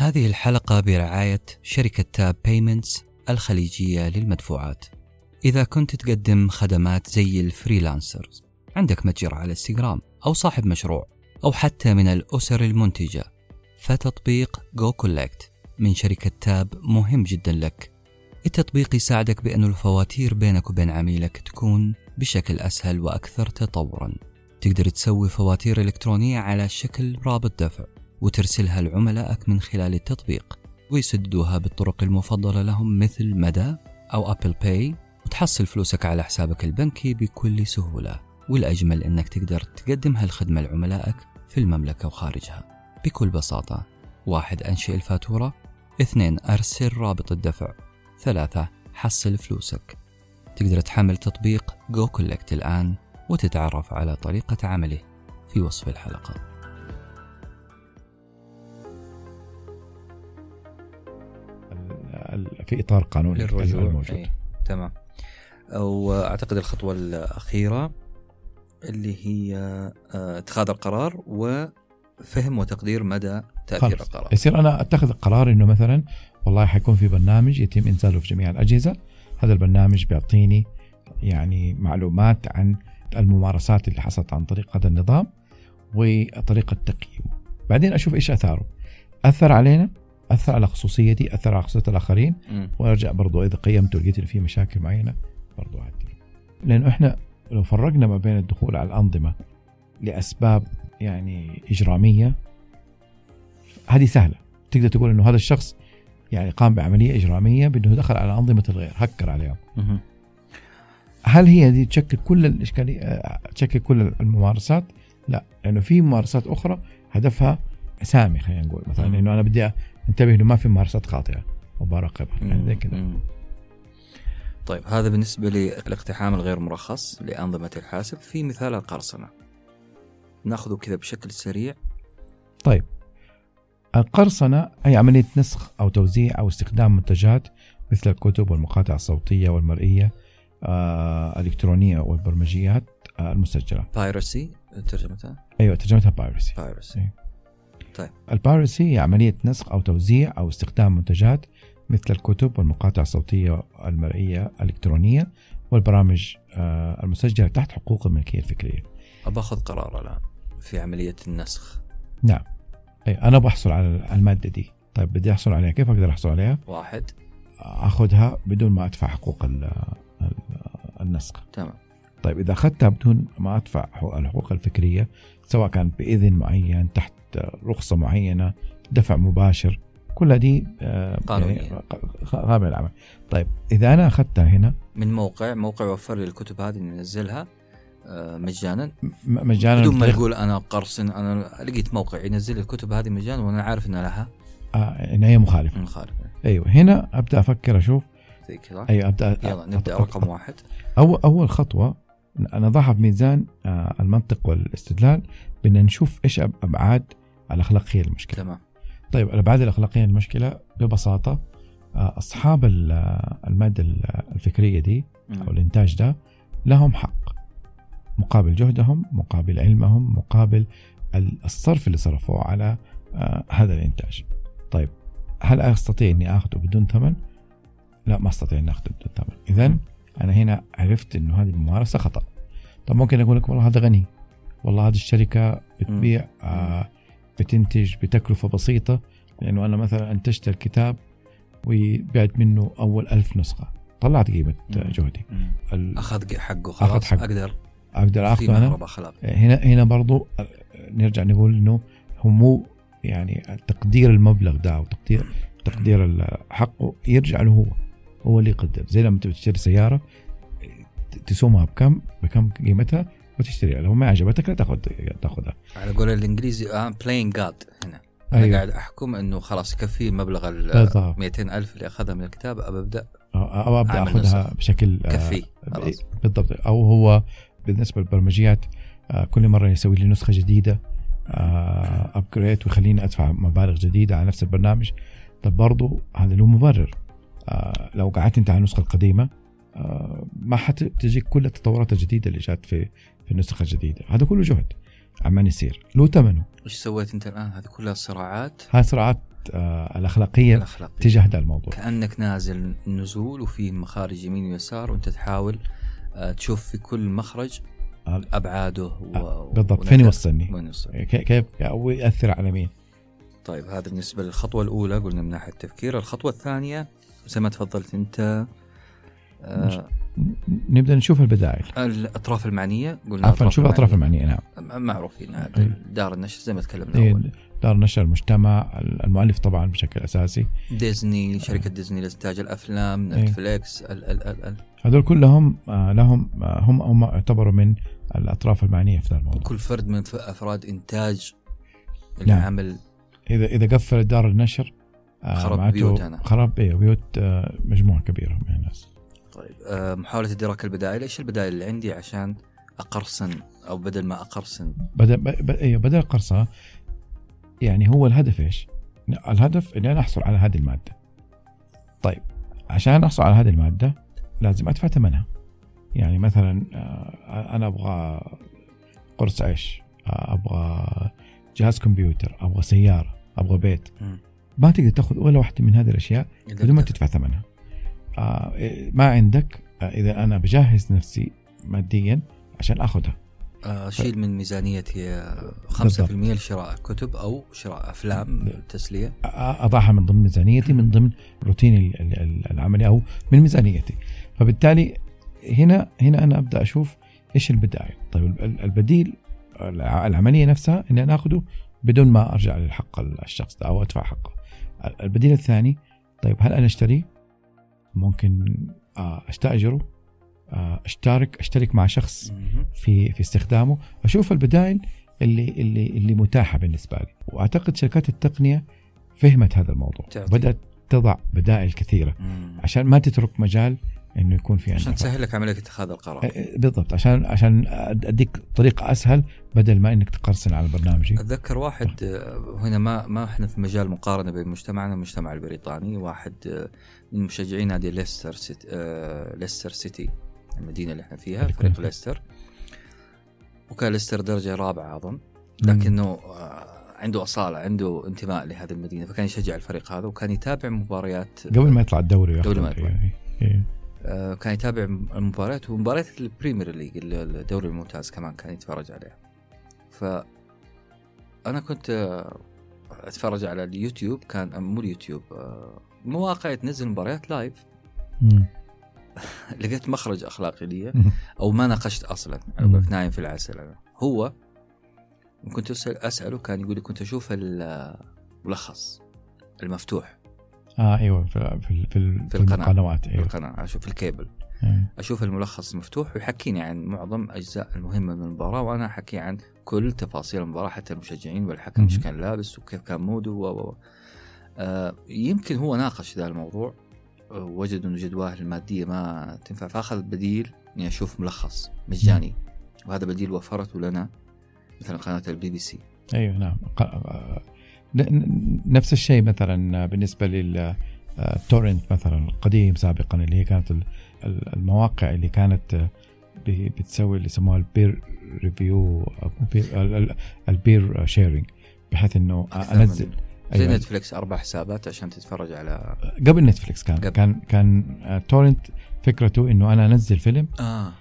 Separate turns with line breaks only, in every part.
هذه الحلقة برعاية شركة Tap Payments الخليجية للمدفوعات. إذا كنت تقدم خدمات زي ال freelancers، عندك متجر على إنستغرام أو صاحب مشروع أو حتى من الأسر المنتجة، فتطبيق goCollect من شركة Tap مهم جدا لك. التطبيق يساعدك بأن الفواتير بينك وبين عميلك تكون بشكل أسهل وأكثر تطورا. تقدر تسوي فواتير إلكترونية على شكل رابط دفع وترسلها لعملائك من خلال التطبيق ويسددوها بالطرق المفضلة لهم مثل مدى أو Apple Pay وتحصل فلوسك على حسابك البنكي بكل سهولة. والأجمل أنك تقدر تقدم هالخدمة لعملائك في المملكة وخارجها. بكل بساطة واحد أنشئ الفاتورة اثنين أرسل رابط الدفع ثلاثة حصل فلوسك. تقدر تحمل تطبيق goCollect الآن وتتعرف على طريقة عمله في وصف الحلقة.
في إطار قانون
للرجوع.
الموجود.
أي. تمام. وأعتقد الخطوة الأخيرة اللي هي آه، اتخاذ القرار وفهم وتقدير مدى تأثير
خلاص.
القرار.
يصير أنا أتخذ القرار إنه مثلا والله حيكون في برنامج يتم إنزاله في جميع الأجهزة. هذا البرنامج بيعطيني يعني معلومات عن الممارسات اللي حصلت عن طريق هذا النظام وطريقة تقييمه. بعدين أشوف إيش أثاره. أثر علينا؟ أثر على خصوصيتي أثر على خصوصية
الآخرين.
وأرجع برضو إذا قيمت ولقيت إن في مشاكل معينة برضو اعدل لأنه إحنا لو فرقنا ما بين الدخول على الأنظمة لأسباب يعني إجرامية هذه سهلة تقدر تقول إنه هذا الشخص يعني قام بعملية إجرامية بأنه دخل على أنظمة الغير هكر عليهم. هل هي دي تشكل كل الإشكالية آه، تشكل كل الممارسات؟ لا لأنه في ممارسات أخرى هدفها سامي خلينا نقول مثلا. إنه أنا بدي انتبه إنه ما في ممارسات خاطئة وبراقبها يعني زي كذا.
طيب هذا بالنسبة للاقتحام الغير مرخص لأنظمة الحاسب في مثال القرصنة. ناخذه كذا بشكل سريع.
طيب القرصنة أي عملية نسخ أو توزيع أو استخدام منتجات مثل الكتب والمقاطع الصوتية والمرئية آه الإلكترونية والبرمجيات آه المسجلة.
بايرسي ترجمتها؟
أيوة ترجمتها بايرسي.
بايرسي.
إيه.
طيب.
البايرسي هي عملية نسخ أو توزيع أو استخدام منتجات مثل الكتب والمقاطع الصوتية المرئية الإلكترونية والبرامج آه المسجلة تحت حقوق الملكية الفكرية.
أبى أخذ قرار الآن في عملية النسخ.
نعم. أي أنا بحصل على المادة دي. طيب بدي أحصل عليها. كيف أقدر أحصل عليها؟
واحد.
أخذها بدون ما أدفع حقوق ال- ال- النسخ
تمام.
طيب إذا أخذتها بدون ما أدفع حقوق- الحقوق الفكرية سواء كان بإذن معين تحت رخصة معينة دفع مباشر كلها دي آه،
قانونية.
يعني ق- قابلة للعمل. طيب إذا أنا أخذتها هنا
من موقع موقع يوفر لي الكتب هذه ننزلها آه، مجانا.
مجانا.
بدون ما يقول أنا قرصن أنا لقيت موقع ينزل الكتب هذه مجانا وأنا عارف إن لها.
آه إن هي مخالفة.
مخالفة.
أيوه. هنا أبدأ أفكر أشوف.
زي كذا.
أيوه أبدأ
يلا
نبدأ
رقم واحد.
أول أول خطوة نضعها بميزان آه، المنطق والاستدلال بأن نشوف إيش أب- أبعاد الأخلاقية للمشكلة.
تمام.
طيب الأبعاد الأخلاقية للمشكلة ببساطة آه، أصحاب ال- آه، المادة ال- الفكرية دي
مم.
أو الإنتاج ده لهم حق. مقابل جهدهم مقابل علمهم مقابل ال- الصرف اللي صرفوه على آه، هذا الإنتاج. طيب هل أستطيع أني أخذه بدون ثمن؟ لا ما أستطيع أني أخذه بدون ثمن. إذا أنا هنا عرفت أنه هذه الممارسة خطأ. طب ممكن أقول لك والله هذا غني. والله هذه الشركة بتبيع آه بتنتج بتكلفة بسيطة لأنه أنا مثلا أنتجت الكتاب وبعت منه أول ألف نسخة. طلعت قيمة
مم.
جهدي.
أخذ حقه خلاص.
أخذ حقه. أقدر أنا.
مهرب اخلاقي
هنا هنا برضو نرجع نقول إنه هو مو يعني تقدير المبلغ ده أو تقدير حقه يرجع له هو. هو اللي يقدر زي لما تبي تشتري سيارة تسومها بكم بكم قيمتها وتشتريها. لو ما عجبتك لا تاخذ تاخذها.
على قول الإنجليزي I'm playing God هنا. أنا
أيوة.
قاعد أحكم إنه خلاص يكفي المبلغ ال
بالضبط.
200 ألف اللي أخذها من الكتاب
أبدأ؟ أو
أو
أبدأ
أخذها.
بشكل آه،
كفي خلاص.
بالضبط. أو هو بالنسبة للبرمجيات آه، كل مرة يسوي لي نسخة جديدة ابجريد ويخليني أدفع مبالغ جديدة على نفس البرنامج. طب برضو هذا له مبرر. آه، لو قعدت انت على النسخة القديمة. آه، ما حتجيك كل التطورات الجديدة اللي جات في في النسخة الجديدة. هذا كله جهد عمال يصير. له ثمنه
إيش سويت انت الآن؟ هذه كلها صراعات؟
هاي صراعات آه الأخلاقية
الأخلاقية.
تجاه هذا الموضوع.
كأنك نازل نزول وفي مخارج يمين ويسار وانت تحاول آه، تشوف في كل مخرج
آه.
أبعاده و...
آه، بالضبط. فين يوصلني؟ كيف أو ياثر على مين؟
طيب هذا بالنسبة للخطوة الأولى قلنا من ناحية التفكير. الخطوة الثانية زي ما تفضلت أنت آه
ن- نبدأ نشوف البدائل.
الأطراف المعنية. قلنا
عفوا نشوف الأطراف المعنية. نعم.
معروفين
إيه.
دار النشر زي ما تكلمنا
إيه،
أول.
دار نشر المجتمع المؤلف طبعا بشكل أساسي.
ديزني شركة ديزني لإنتاج الأفلام
إيه.
نتفليكس ال ال ال ال
هذول كلهم آه، لهم آه، هم هم يعتبروا من الأطراف المعنية في هذا الموضوع.
كل فرد من أفراد إنتاج
نعم. اذا إذا قفلت دار النشر آه،
خرب بيوتنا.
خرب إيه بيوت آه، مجموعة كبيرة من الناس
طيب آه، محاولة إدراك البدائل، إيش البدائل اللي عندي عشان أقرصن أو بدل ما أقرصن
بدل ب- أيوه بدل القرصنه يعني هو الهدف إيش؟ الهدف إني أنا أحصل على هذه المادة. طيب عشان أحصل على هذه المادة لازم أدفع ثمنها. يعني مثلا أنا أبغى قرص عيش، أبغى جهاز كمبيوتر، أبغى سيارة، أبغى بيت، ما تقدر تأخذ ولا واحدة من هذه الأشياء بدون ما تدفع ثمنها. آه، ما عندك آه، إذا أنا بجهز نفسي ماديا عشان أخذها.
آه، أشيل من ميزانيتي آه، 5%
بالضبط.
لشراء كتب أو شراء أفلام تسلية
أضعها من ضمن ميزانيتي من ضمن روتيني ال- ال- ال- العملي أو من ميزانيتي فبالتالي هنا هنا أنا أبدأ أشوف إيش البدائل طيب ال- البديل الع- العملية نفسها إني أنا أخذه بدون ما أرجع للحق الشخص ده أو أدفع حقه ال- البديل الثاني طيب هل أنا اشتريه ممكن آه، أستأجره آه، أشترك أشترك مع شخص. في في استخدامه أشوف البدائل اللي اللي اللي متاحة بالنسبة لي وأعتقد شركات التقنية فهمت هذا الموضوع
تعطي.
بدأت تضع بدائل كثيرة
مم.
عشان ما تترك مجال إنه يكون في
عشان تسهل لك عملية اتخاذ القرار.
أه، بالضبط. عشان عشان أديك طريقه أسهل بدل ما إنك تقرصن على برنامجي
أتذكر واحد آه، هنا ما ما إحنا في مجال مقارنة بين مجتمعنا والمجتمع البريطاني. واحد آه، من مشجعين نادي ليستر سيتي آه، ليستر سيتي المدينة اللي إحنا فيها فريق ليستر. وكان ليستر درجة رابعة أظن. لكنه عنده أصالة عنده انتماء لهذه المدينة فكان يشجع الفريق هذا وكان يتابع مباريات
قبل ما يطلع الدوري
قبل ما يطلع.
إيه، إيه.
كان يتابع المباريات ومباريات ال Premier League الدوري الممتاز كمان كان يتفرج عليها ف أنا كنت آه، أتفرج على اليوتيوب كان آه، مو اليوتيوب آه، مواقع تنزل مباريات
live.
لقيت مخرج أخلاقي لي. أو ما ناقشت أصلا
أنا.
قلت نايم في العسل أنا هو كنت أسأله كان يقول لي كنت أشوف الملخص المفتوح
آه أيوه في في, في, في
القناة.
القنوات
في
أيوه
القناة أشوف الكيبل
إيه.
أشوف الملخص المفتوح ويحكيني عن معظم أجزاء المهمة من المباراة وأنا أحكي عن كل تفاصيل المباراة حتى المشجعين والحكم
إيش.
كان لابس وكيف كان mood ه و. آه يمكن هو ناقش ذا الموضوع آه، وجد إنه جدواه المادية ما تنفع فأخذ بديل إني أشوف ملخص مجاني وهذا بديل وفرته لنا مثلا قناة البي بي سي
أيوه نعم نفس الشيء مثلا بالنسبة لل torrent مثلا القديم سابقا اللي هي كانت ال- ال- المواقع اللي كانت آه، بتسوي اللي يسموها ال peer review ال peer sharing
بحيث إنه من-
أنزل
زي
أيوة.
نتفلكس أربع حسابات عشان تتفرج على
قبل نتفلكس كان
قبل.
كان كان آه، torrent فكرته إنه أنا أنزل فيلم آم،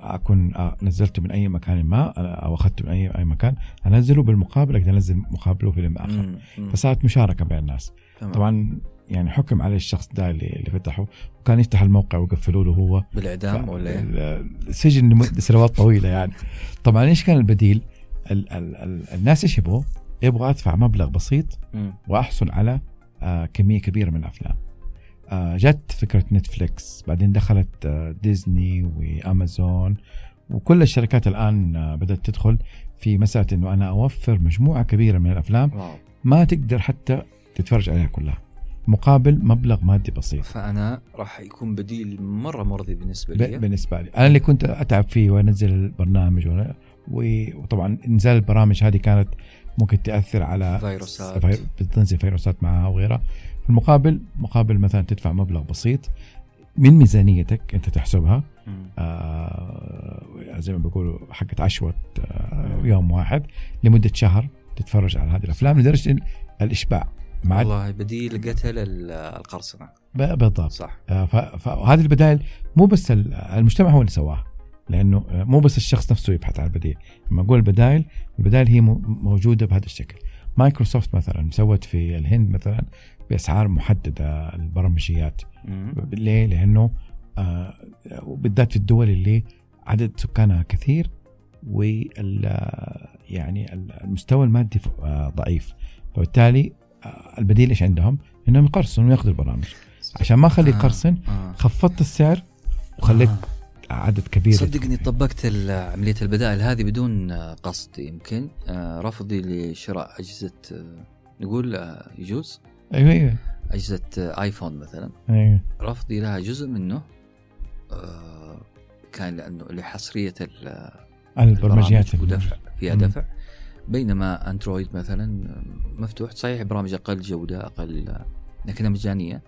أكون نزلته من أي مكان ما أو اخذته من أي أي مكان أنزله بالمقابل أقدر أنزل مقابله فيلم
آخر.
فصارت مشاركة بين الناس
تمام.
طبعا يعني حكم عليه الشخص ده اللي, اللي فتحه وكان يفتح الموقع ويقفلوا له هو
بالإعدام ولا
إيه؟ السجن لمدة سنوات طويلة يعني طبعا إيش كان البديل؟ ال ال ال الناس إيش يبغوا؟ يبغوا أدفع مبلغ بسيط. وأحصل على كمية كبيرة من الأفلام. آه جت فكرة نتفليكس بعدين دخلت آه ديزني وامازون وكل الشركات الآن آه بدأت تدخل في مسألة إنه أنا أوفر مجموعة كبيرة من الأفلام
واو.
ما تقدر حتى تتفرج عليها كلها. مقابل مبلغ مادي بسيط.
فأنا راح يكون بديل مرة مرضي
بالنسبة
لي.
بالنسبة لي. أنا اللي كنت أتعب فيه وأنزل البرنامج وأنا- وطبعا انزال البرامج هذه كانت ممكن تأثر على
فيروسات.
في- بتنزل فيروسات معها وغيرها. في المقابل مقابل مثلا تدفع مبلغ بسيط من ميزانيتك أنت تحسبها. آه زي ما بيقولوا حقت عشوة آه يوم واحد لمدة شهر تتفرج على هذه الأفلام لدرجة ال- الإشباع مع
والله بديل قتل ال- القرصنه
بالضبط.
صح.
آه، فهذه البدائل مو بس ال- المجتمع هو اللي سواها لأنه آه، مو بس الشخص نفسه يبحث عن البديل. لما أقول البدائل البدائل هي مو- موجودة بهذا الشكل. مايكروسوفت مثلا سوت في الهند مثلا بأسعار محددة البرمجيات
مم.
ليه؟ لأنه آه، وبالذات في الدول اللي عدد سكانها كثير وال يعني المستوى المادي آه، ضعيف فبالتالي آه، البديل إيش عندهم؟ إنهم يقرصنوا وياخذوا البرامج عشان ما اخليه. يقرصن
آه.
خفضت السعر وخليت. عدد كبير
صدقني طبقت عملية البدائل هذه بدون قصد يمكن رفضي لشراء أجهزة نقول يجوز
أيوه أيوه.
أجهزة آه، آيفون مثلا.
أيوه.
رفضي لها جزء منه آه، كان لأنه لحصريه ال-
البرمجيات
ودفع فيها
مم.
دفع. بينما أندرويد مثلا مفتوح صحيح برامج أقل جودة أقل لكنها مجانية.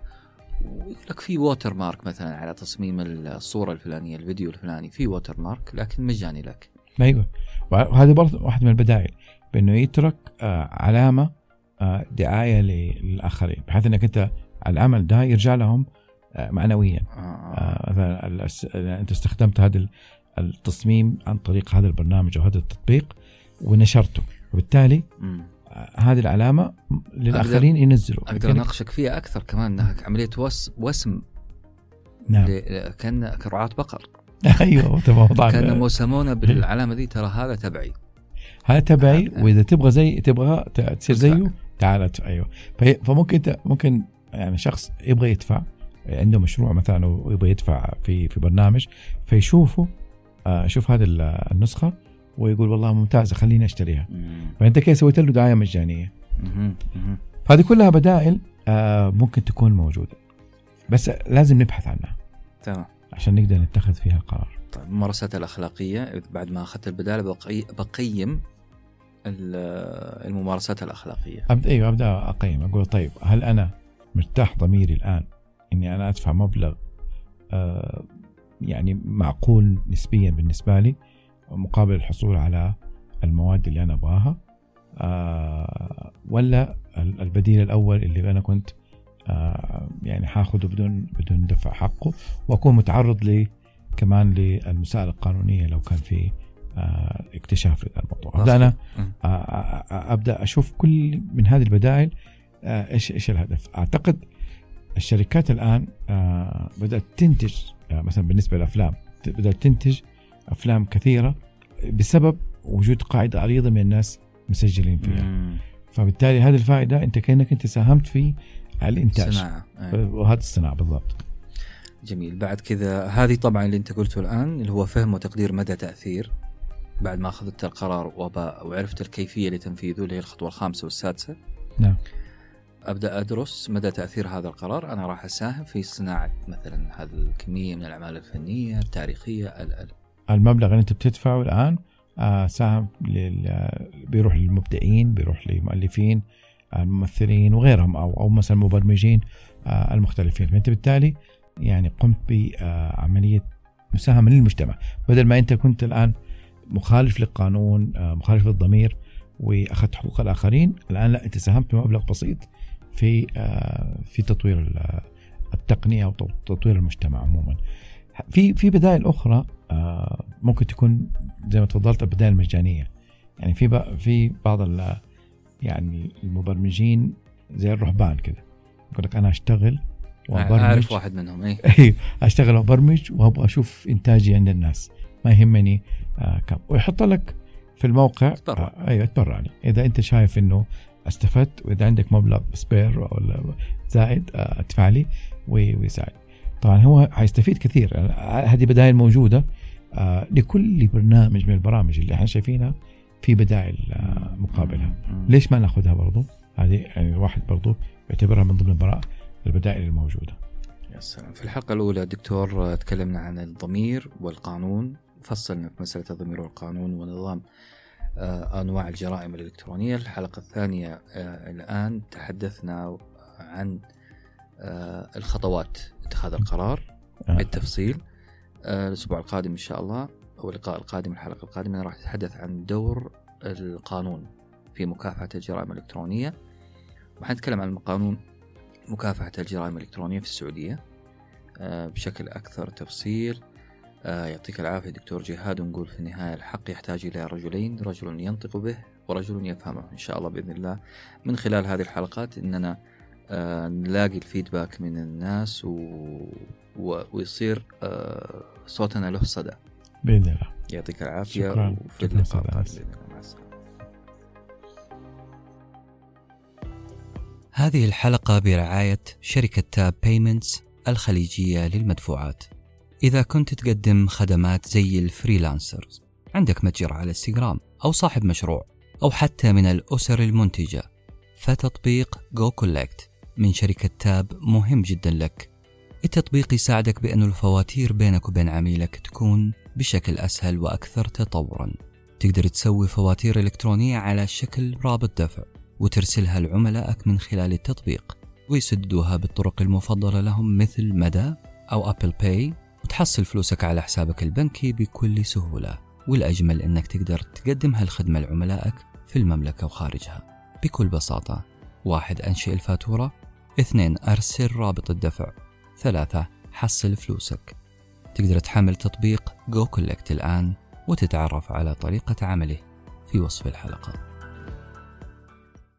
ويقول لك في watermark مثلا على تصميم الصورة الفلانية الفيديو الفلاني في watermark لكن مجاني لك.
أيوه. وهذه برضه واحدة من البدائل بأنه يترك آه، علامة آه، دعاية للآخرين بحيث إنك أنت العمل ده يرجع لهم آه، معنويا.
آه.
آه، مثلا أنت استخدمت هذا ال- التصميم عن طريق هذا البرنامج أو هذا التطبيق ونشرته وبالتالي هذه العلامة للآخرين ينزلوا. أقدر
أناقشك فيها أكثر كمان انها عملية وس وسم.
نعم.
كأن كرعاة بقر.
أيوه تمام
كانوا بالعلامة دي ترى هذا تبعي.
هذا تبعي
آه.
وإذا تبغى زي تبغى تصير. زيه تعال ادفع أيوه فممكن انت ممكن يعني شخص يبغى يدفع عنده مشروع مثلا ويبغى يدفع في في برنامج فيشوفه آه، يشوف هذه ال- النسخة ويقول والله ممتازة خليني
أشتريها.
فأنت كده سويت له
دعاية مجانية.
فهذه كلها بدائل آه، ممكن تكون موجودة. بس لازم نبحث عنها.
تمام.
عشان نقدر نتخذ فيها قرار
طيب الممارسات الأخلاقية بعد ما أخذت البدالة بقي بقيم الممارسات الأخلاقية.
ابدا أيوه أبدأ أقيم أقول طيب هل أنا مرتاح ضميري الآن إني أنا أدفع مبلغ آه يعني معقول نسبيا بالنسبة لي مقابل الحصول على المواد اللي أنا أبغاها آه ولا ال- البديل الأول اللي أنا كنت آه يعني حاخذه بدون بدون دفع حقه وأكون متعرض ل كمان للمساءلة القانونية لو كان في آه اكتشاف للموضوع. أبدأ
أنا.
آه، آه، أبدأ أشوف كل من هذه البدائل إيش إيش الهدف. أعتقد الشركات الآن بدأت تنتج مثلا بالنسبة للأفلام بدأت تنتج أفلام كثيرة بسبب وجود قاعدة عريضة من الناس مسجلين فيها.
مم.
فبالتالي هذه الفائدة أنت كأنك أنت ساهمت في الإنتاج.
صناعة أي.
وهذا الصناعة بالضبط.
جميل. بعد كذا هذه طبعا اللي أنت قلته الآن اللي هو فهم وتقدير مدى تأثير. بعد ما أخذت القرار وعرفت الكيفية لتنفيذه اللي هي الخطوة الخامسة والسادسة.
نعم.
أبدأ أدرس مدى تأثير هذا القرار. أنا راح أساهم في صناعة مثلا هذه الكمية من الأعمال الفنية التاريخية ال ال
المبلغ اللي أنت بتدفعه الآن آه، سهم لل... بيروح للمبدعين بيروح للمؤلفين آه، الممثلين وغيرهم أو أو مثلا المبرمجين آه، المختلفين. فأنت بالتالي يعني قمت بعمليه مساهمة للمجتمع. بدل ما أنت كنت الآن مخالف للقانون آه، مخالف للضمير وأخذت حقوق الآخرين. الآن لا انت ساهمت بمبلغ بسيط في آه، في تطوير ال- التقنية أو تطوير المجتمع عموما. في في بدائل أخرى آه، ممكن تكون زي ما تفضلت البدائل المجانية. يعني في في بعض يعني المبرمجين زي الرهبان كده. يقول لك أنا أشتغل وأبرمج.
أعرف واحد منهم اي
أشتغل وأبرمج وأبغى أشوف إنتاجي عند الناس. ما يهمني آه كم. ويحط لك في الموقع
تبرع.
آه أيوه تبرع لي. إذا أنت شايف إنه استفدت وإذا عندك مبلغ spare ولا زائد آه ادفع لي وي- ويساعد طبعا هو حيستفيد كثير. هذه بدائل موجودة لكل برنامج من البرامج اللي إحنا شايفينها في بدائل مقابلها. ليش ما نأخذها برضو؟ هذه يعني الواحد برضو يعتبرها من ضمن البراء البدائل الموجودة.
يا سلام. في الحلقة الأولى دكتور تكلمنا عن الضمير والقانون. فصلنا في مسألة الضمير والقانون ونظام آه، أنواع الجرائم الإلكترونية. الحلقة الثانية آه، الآن تحدثنا عن آه، الخطوات اتخاذ القرار. بالتفصيل. الأسبوع القادم إن شاء الله أو اللقاء القادم الحلقة القادمة راح نتحدث عن دور القانون في مكافحة الجرائم الإلكترونية. وحنتكلم عن قانون مكافحة الجرائم الإلكترونية في السعودية بشكل أكثر تفصيل. آه، يعطيك العافية دكتور جهاد ونقول في النهاية الحق يحتاج إلى رجلين رجل ينطق به ورجل يفهمه إن شاء الله بإذن الله. من خلال هذه الحلقات إننا آه، نلاقي الفيدباك من الناس و... و... ويصير صوتنا له صدى.
بإذن الله.
يعطيك العافية
شكرا.
وفي اللقاء بإذن الله. مع السلامة. هذه الحلقة برعاية شركة Tap Payments الخليجية للمدفوعات. إذا كنت تقدم خدمات زي ال freelancers عندك متجر على إنستغرام أو صاحب مشروع أو حتى من الأسر المنتجة. فتطبيق goCollect من شركة Tap مهم جدا لك. التطبيق يساعدك بأن الفواتير بينك وبين عميلك تكون بشكل أسهل وأكثر تطورا. تقدر تسوي فواتير إلكترونية على شكل رابط دفع وترسلها لعملائك من خلال التطبيق ويسددوها بالطرق المفضلة لهم مثل مدى أو Apple Pay. وتحصل فلوسك على حسابك البنكي بكل سهولة. والأجمل أنك تقدر تقدم هالخدمة لعملائك في المملكة وخارجها. بكل بساطة واحد أنشئ الفاتورة اثنين أرسل رابط الدفع ثلاثة حصل فلوسك. تقدر تحمل تطبيق جو كولكت الآن وتتعرف على طريقة عمله في وصف الحلقة.